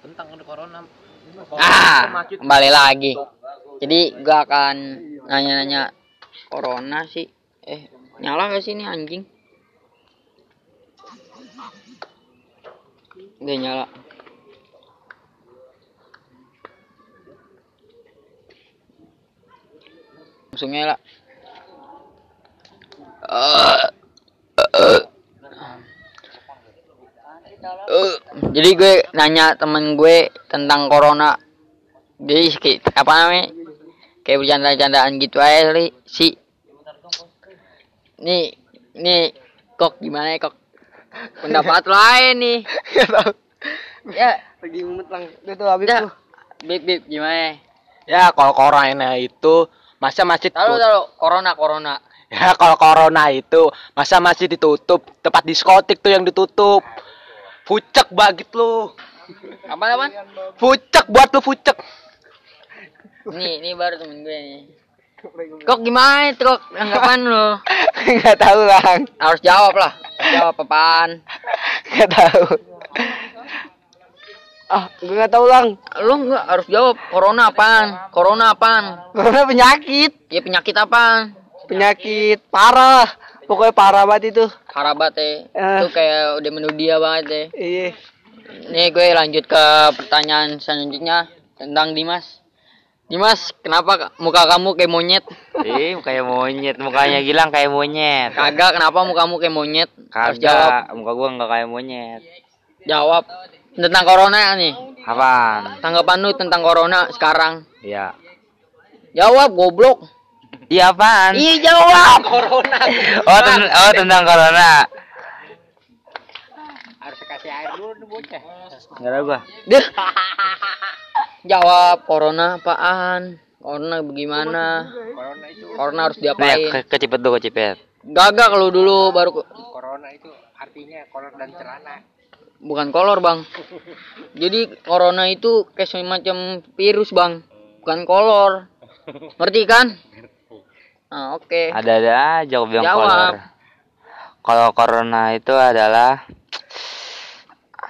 tentang corona Ah, kembali lagi. Jadi gua akan nanya-nanya corona sih. Eh, nyala gak sih ini anjing? Gak nyala. Langsung nyala. Eh, eh. Eh, jadi gue nanya temen gue tentang corona. Jadi kayak apa namanya? Kayak bercanda-candaan gitu aja li si. Nih nih kok gimana ya kok? Pendapat lain nih. Ya. Lagi mumet lang. Itu tuh habis ya. tuh. bib bib gimana ya? Kalau corona itu masa masih tahu tutup tahu. Corona corona. Ya kalau corona itu masa masih ditutup? Tempat diskotik tuh yang ditutup fucek banget lu. Apa apa fucek buat lu fucek. Nih ini baru temen gue nih. Kok gimana itu kok anggapan lu? Gak tahu lang. harus jawab lah. Jawab apaan? Gak tahu. Ah, gue gak tahu lang. lu nggak harus jawab. Corona apaan? Corona apaan? Corona penyakit. ya penyakit apaan? Penyakit parah. Pokoknya parah banget itu. Harabat ya Eh. itu kayak udah menudia banget ya Iya. nih gue lanjut ke pertanyaan selanjutnya tentang Dimas Dimas kenapa ka- muka kamu kayak monyet Ih, kayak monyet, mukanya Gilang kayak monyet. kagak kenapa mukamu kayak monyet harus jawab Kagak, muka gua enggak kayak monyet. jawab tentang corona nih Apaan? tanggapan lu tentang corona sekarang Iya. jawab goblok Iya apaan? iya jawab corona Oh, ten- oh tentang corona. harus kasih air dulu nih bocah Enggak ada gua. Deh. Jawab corona apaan? Corona bagaimana? Corona harus Nih, diapain? ke kecipet dulu, kecipet. Gagak kalau dulu baru ke- corona itu artinya kolor dan celana bukan kolor, Bang. Jadi corona itu kayak semacam virus, Bang. Bukan kolor. Ngerti kan? Nah, oke. Ada-ada aja gua bilang Jawab. kolor. Kalau corona itu adalah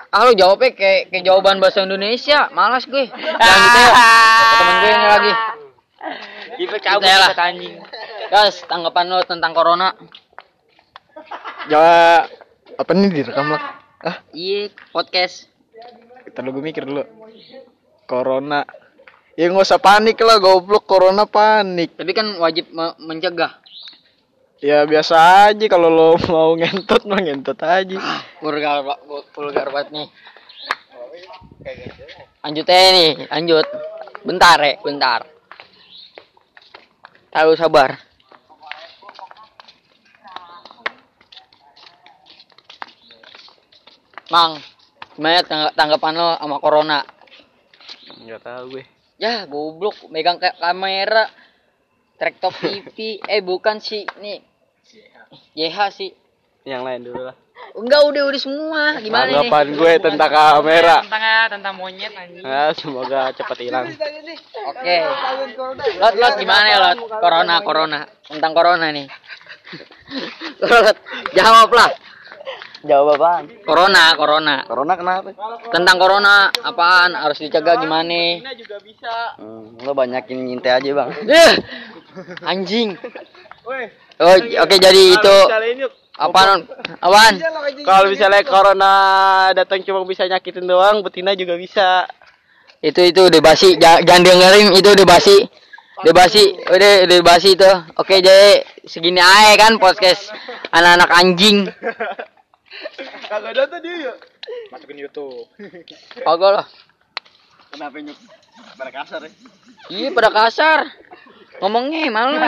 Ah, lu jawabnya kayak kayak jawaban bahasa Indonesia. Malas gue. Jangan gitu ya. Temen gue ini lagi. Kita cabut, kita anjing. Guys, tanggapan lo tentang corona? Jawab. Apa nih direkam lah? Ah, Iya, podcast. kita dulu gue mikir dulu. Corona. Ya nggak usah panik lah, goblok. Corona panik. Tapi kan wajib me- mencegah. Ya biasa aja kalau lo mau ngentot mah ngentot aja. vulgar Pak. vulgar banget nih lanjut aja nih lanjut bentar ya bentar tahu sabar Mang, gimana tangga- tanggapan lo sama corona? Enggak tahu gue. Ya, goblok, megang ka- kamera, track top TV, eh bukan sih, nih, YH sih. Yang lain dulu lah. Enggak, udah udah semua. Gimana nih? Tanggapan gue tentang kamera. Tentang tentang monyet anjing. Nah, semoga cepat hilang. Oke. Lot lot gimana ya lot? Corona corona tentang corona nih. lot jawab lah. Jawab apaan? Corona corona Corona kenapa? tentang corona apaan harus dicegah gimana? Hmm, lo banyakin nyintai aja bang. Eh, anjing. Oh, oke jadi itu apaan? Apaan? Kalau misalnya corona datang cuma bisa nyakitin doang, betina juga bisa. Itu itu udah basi. Ja- Jangan dengerin itu udah basi. Udah basi, udah udah basi itu. Oke, jadi segini aja kan podcast anak-anak anjing. Kagak ada dia ya. Masukin YouTube. Kagak lah. Kenapa nyuk? Pada kasar ya? Iya pada kasar. Ngomongnya males.